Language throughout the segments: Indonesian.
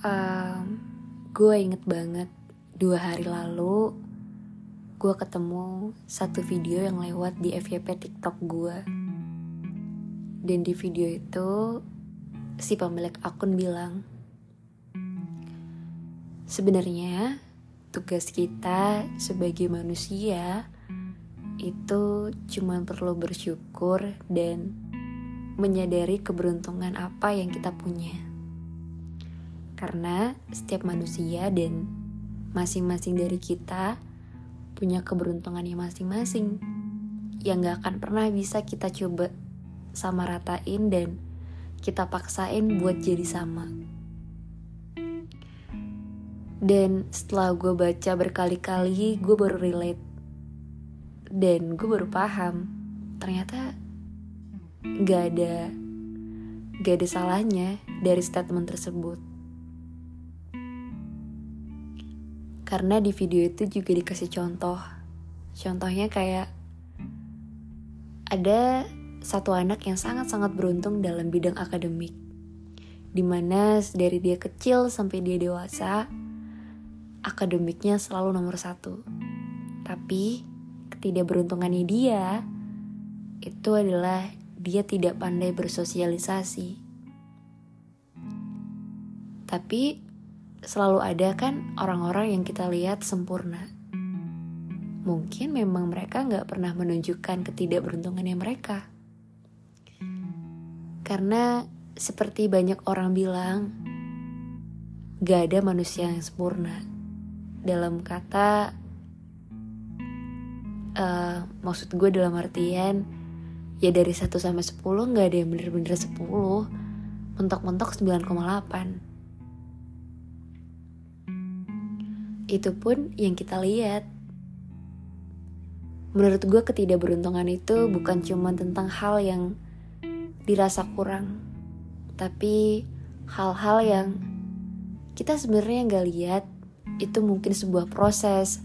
Um, gue inget banget dua hari lalu gue ketemu satu video yang lewat di FYP TikTok gue. Dan di video itu si pemilik akun bilang, sebenarnya tugas kita sebagai manusia itu cuma perlu bersyukur dan menyadari keberuntungan apa yang kita punya. Karena setiap manusia dan masing-masing dari kita punya keberuntungannya masing-masing yang gak akan pernah bisa kita coba sama ratain dan kita paksain buat jadi sama. Dan setelah gue baca berkali-kali, gue baru relate. Dan gue baru paham, ternyata gak ada gak ada salahnya dari statement tersebut. Karena di video itu juga dikasih contoh. Contohnya kayak ada satu anak yang sangat-sangat beruntung dalam bidang akademik. Di mana dari dia kecil sampai dia dewasa, akademiknya selalu nomor satu. Tapi ketidakberuntungannya dia itu adalah dia tidak pandai bersosialisasi. Tapi selalu ada kan orang-orang yang kita lihat sempurna. Mungkin memang mereka nggak pernah menunjukkan ketidakberuntungannya mereka. Karena seperti banyak orang bilang, gak ada manusia yang sempurna. Dalam kata, uh, maksud gue dalam artian, ya dari 1 sampai 10 gak ada yang bener-bener 10, mentok-mentok 9,8. Itu pun yang kita lihat. Menurut gue ketidakberuntungan itu bukan cuma tentang hal yang dirasa kurang, tapi hal-hal yang kita sebenarnya nggak lihat. Itu mungkin sebuah proses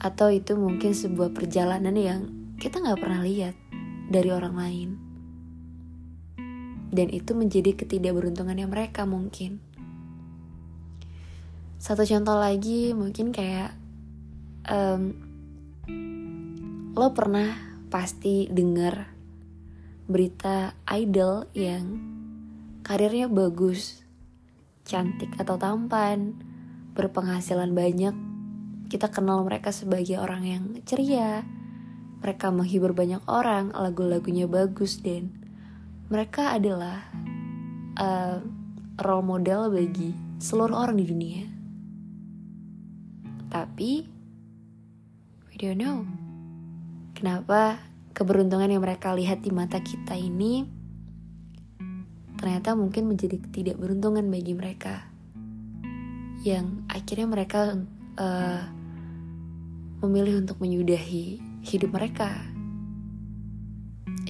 atau itu mungkin sebuah perjalanan yang kita nggak pernah lihat dari orang lain. Dan itu menjadi ketidakberuntungannya mereka mungkin satu contoh lagi mungkin kayak um, lo pernah pasti dengar berita idol yang karirnya bagus, cantik atau tampan, berpenghasilan banyak. Kita kenal mereka sebagai orang yang ceria. Mereka menghibur banyak orang, lagu-lagunya bagus dan mereka adalah uh, role model bagi seluruh orang di dunia. Tapi we don't know kenapa keberuntungan yang mereka lihat di mata kita ini ternyata mungkin menjadi ketidakberuntungan bagi mereka yang akhirnya mereka uh, memilih untuk menyudahi hidup mereka.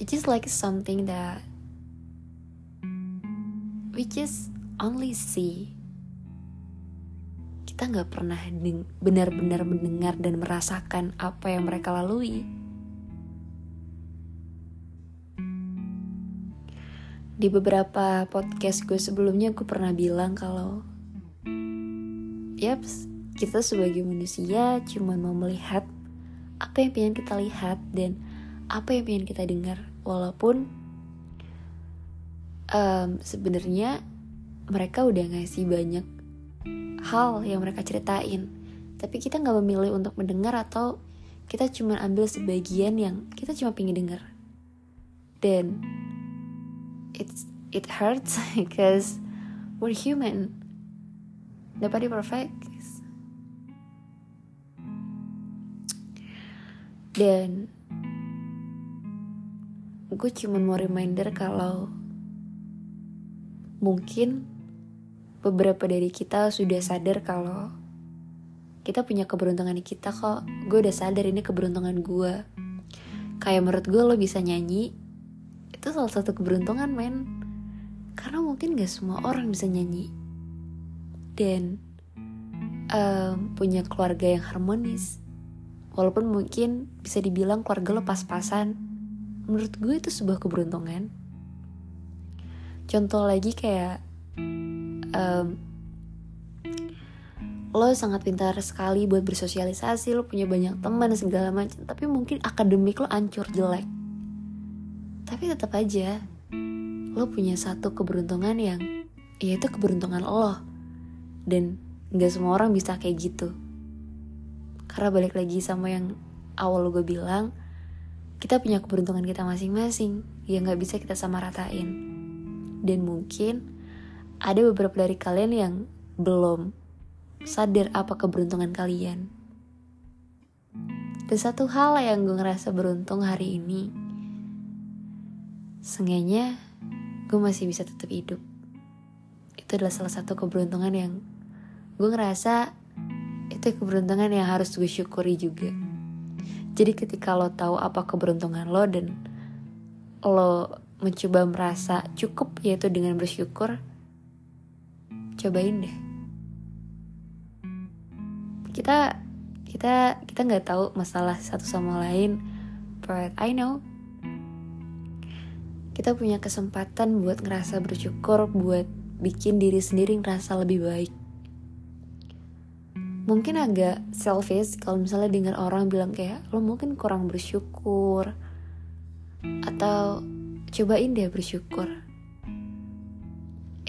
It's just like something that we just only see. Kita nggak pernah benar-benar mendengar dan merasakan apa yang mereka lalui. Di beberapa podcast gue sebelumnya gue pernah bilang kalau Yaps, kita sebagai manusia cuma mau melihat apa yang pengen kita lihat dan apa yang pengen kita dengar walaupun um, sebenarnya mereka udah ngasih banyak hal yang mereka ceritain tapi kita nggak memilih untuk mendengar atau kita cuma ambil sebagian yang kita cuma pengen dengar dan it's it hurts because we're human. Nobody perfect. Dan gue cuma mau reminder kalau mungkin beberapa dari kita sudah sadar kalau kita punya keberuntungan di kita kok. Gue udah sadar ini keberuntungan gue. Kayak menurut gue lo bisa nyanyi, itu salah satu keberuntungan men. Karena mungkin gak semua orang bisa nyanyi. Dan um, punya keluarga yang harmonis. Walaupun mungkin bisa dibilang keluarga lo pas-pasan. Menurut gue itu sebuah keberuntungan. Contoh lagi kayak um, lo sangat pintar sekali buat bersosialisasi lo punya banyak teman segala macam. Tapi mungkin akademik lo ancur jelek. Tapi tetap aja lo punya satu keberuntungan yang yaitu keberuntungan lo. Dan nggak semua orang bisa kayak gitu. Karena balik lagi sama yang awal gue bilang kita punya keberuntungan kita masing-masing. Yang nggak bisa kita sama ratain. Dan mungkin ada beberapa dari kalian yang belum sadar apa keberuntungan kalian. Dan satu hal yang gue ngerasa beruntung hari ini Seenggaknya gue masih bisa tetap hidup. Itu adalah salah satu keberuntungan yang Gue ngerasa itu keberuntungan yang harus gue syukuri juga. Jadi ketika lo tahu apa keberuntungan lo dan Lo mencoba merasa cukup yaitu dengan bersyukur Cobain deh. Kita kita kita nggak tahu masalah satu sama lain but I know. Kita punya kesempatan buat ngerasa bersyukur buat bikin diri sendiri ngerasa lebih baik. Mungkin agak selfish kalau misalnya dengar orang bilang kayak lo mungkin kurang bersyukur. Atau cobain deh bersyukur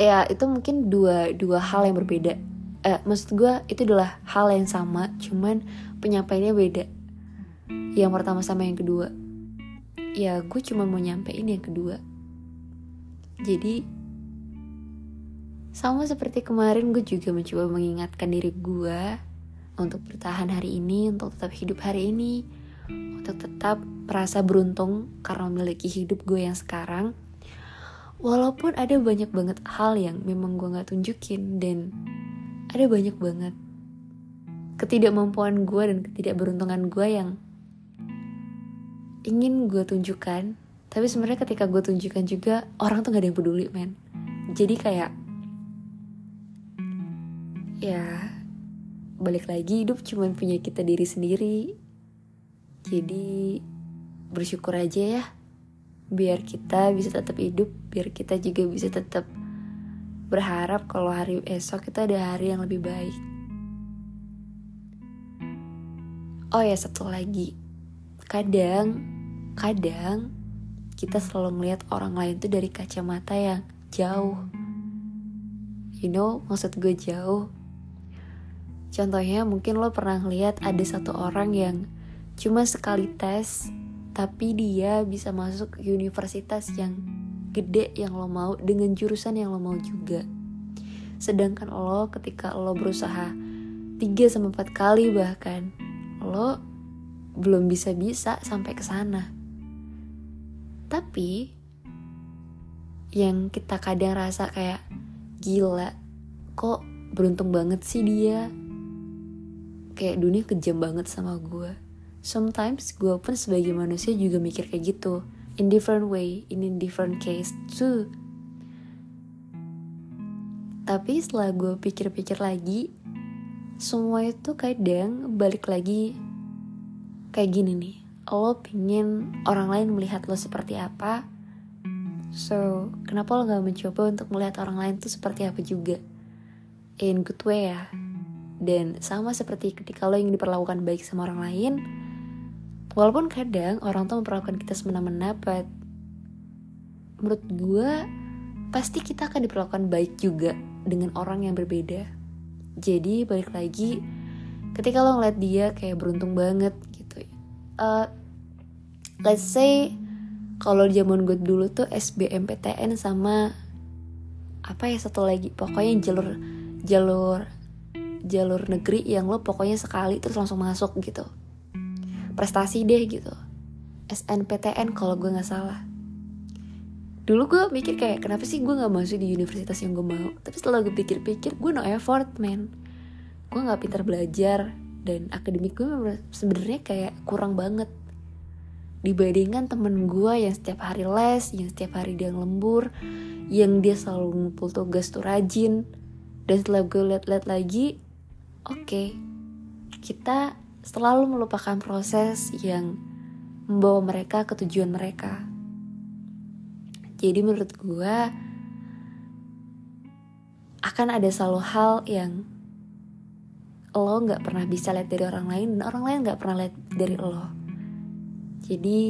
ya itu mungkin dua dua hal yang berbeda. Eh, maksud gue itu adalah hal yang sama cuman penyampaiannya beda. Yang pertama sama yang kedua. Ya gue cuma mau nyampein yang kedua. Jadi sama seperti kemarin gue juga mencoba mengingatkan diri gue untuk bertahan hari ini untuk tetap hidup hari ini untuk tetap merasa beruntung karena memiliki hidup gue yang sekarang walaupun ada banyak banget hal yang memang gue gak tunjukin dan ada banyak banget ketidakmampuan gue dan ketidakberuntungan gue yang ingin gue tunjukkan. Tapi sebenarnya ketika gue tunjukkan juga orang tuh gak ada yang peduli men. Jadi kayak ya balik lagi hidup cuma punya kita diri sendiri. Jadi bersyukur aja ya biar kita bisa tetap hidup biar kita juga bisa tetap berharap kalau hari esok kita ada hari yang lebih baik. Oh ya satu lagi, kadang, kadang kita selalu melihat orang lain tuh dari kacamata yang jauh. You know, maksud gue jauh. Contohnya mungkin lo pernah lihat ada satu orang yang cuma sekali tes, tapi dia bisa masuk universitas yang gede yang lo mau dengan jurusan yang lo mau juga. Sedangkan lo ketika lo berusaha 3 sampai 4 kali bahkan lo belum bisa-bisa sampai ke sana. Tapi yang kita kadang rasa kayak gila, kok beruntung banget sih dia. Kayak dunia kejam banget sama gue. Sometimes gue pun sebagai manusia juga mikir kayak gitu in different way, in a different case too. Tapi setelah gue pikir-pikir lagi, semua itu kadang balik lagi kayak gini nih. Lo pingin orang lain melihat lo seperti apa, so kenapa lo gak mencoba untuk melihat orang lain tuh seperti apa juga? In good way ya. Dan sama seperti ketika lo ingin diperlakukan baik sama orang lain, walaupun kadang orang tuh memperlakukan kita semena-mena but menurut gue pasti kita akan diperlakukan baik juga dengan orang yang berbeda. Jadi balik lagi ketika lo ngeliat dia kayak beruntung banget gitu uh, let's say kalau zaman gue dulu tuh SBMPTN sama apa ya satu lagi pokoknya jalur jalur jalur negeri yang lo pokoknya sekali terus langsung masuk gitu prestasi deh gitu. SNPTN kalau gue nggak salah. Dulu gue mikir kayak kenapa sih gue nggak masuk di universitas yang gue mau? Tapi setelah gue pikir-pikir gue no effort man. Gue nggak pintar belajar dan akademik gue sebenarnya kayak kurang banget. Dibandingkan temen gue yang setiap hari les yang setiap hari dia lembur yang dia selalu ngumpul tugas tuh rajin. Dan setelah gue liat-liat lagi oke okay, kita selalu melupakan proses yang membawa mereka ke tujuan mereka. Jadi menurut gue akan ada selalu hal yang lo nggak pernah bisa lihat dari orang lain dan orang lain nggak pernah lihat dari lo jadi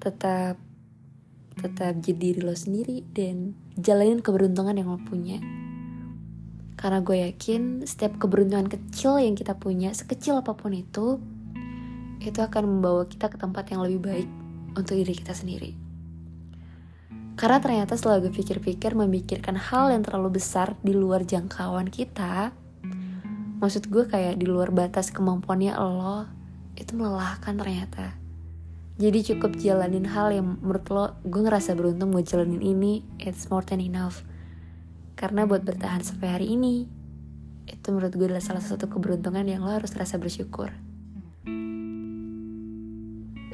tetap tetap jadi diri lo sendiri dan jalanin keberuntungan yang lo punya karena gue yakin setiap keberuntungan kecil yang kita punya sekecil apa pun itu itu akan membawa kita ke tempat yang lebih baik untuk diri kita sendiri. Karena ternyata setelah gue pikir-pikir memikirkan hal yang terlalu besar di luar jangkauan kita maksud gue kayak di luar batas kemampuannya lo itu melelahkan ternyata. Jadi cukup jalanin hal yang menurut lo gue ngerasa beruntung buat jalanin ini it's more than enough karena buat bertahan sampai hari ini itu menurut gue adalah salah satu keberuntungan yang lo harus rasa bersyukur.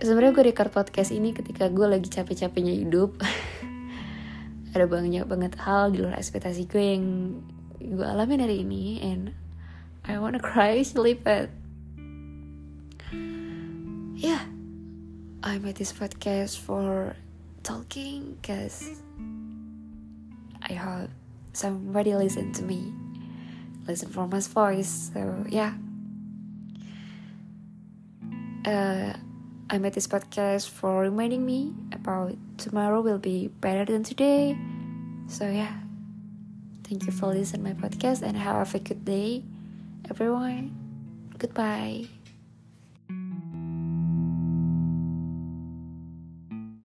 Sebenarnya gue record podcast ini ketika gue lagi capek-capeknya hidup. Ada banyak banget hal di luar ekspektasi gue yang gue alami hari ini and I wanna cry sleep at. Yeah I made this podcast for talking because I hope somebody listen to me, listen for my voice. So yeah, uh, I made this podcast for reminding me about tomorrow will be better than today. So yeah, thank you for listening my podcast and have a good day, everyone. Goodbye.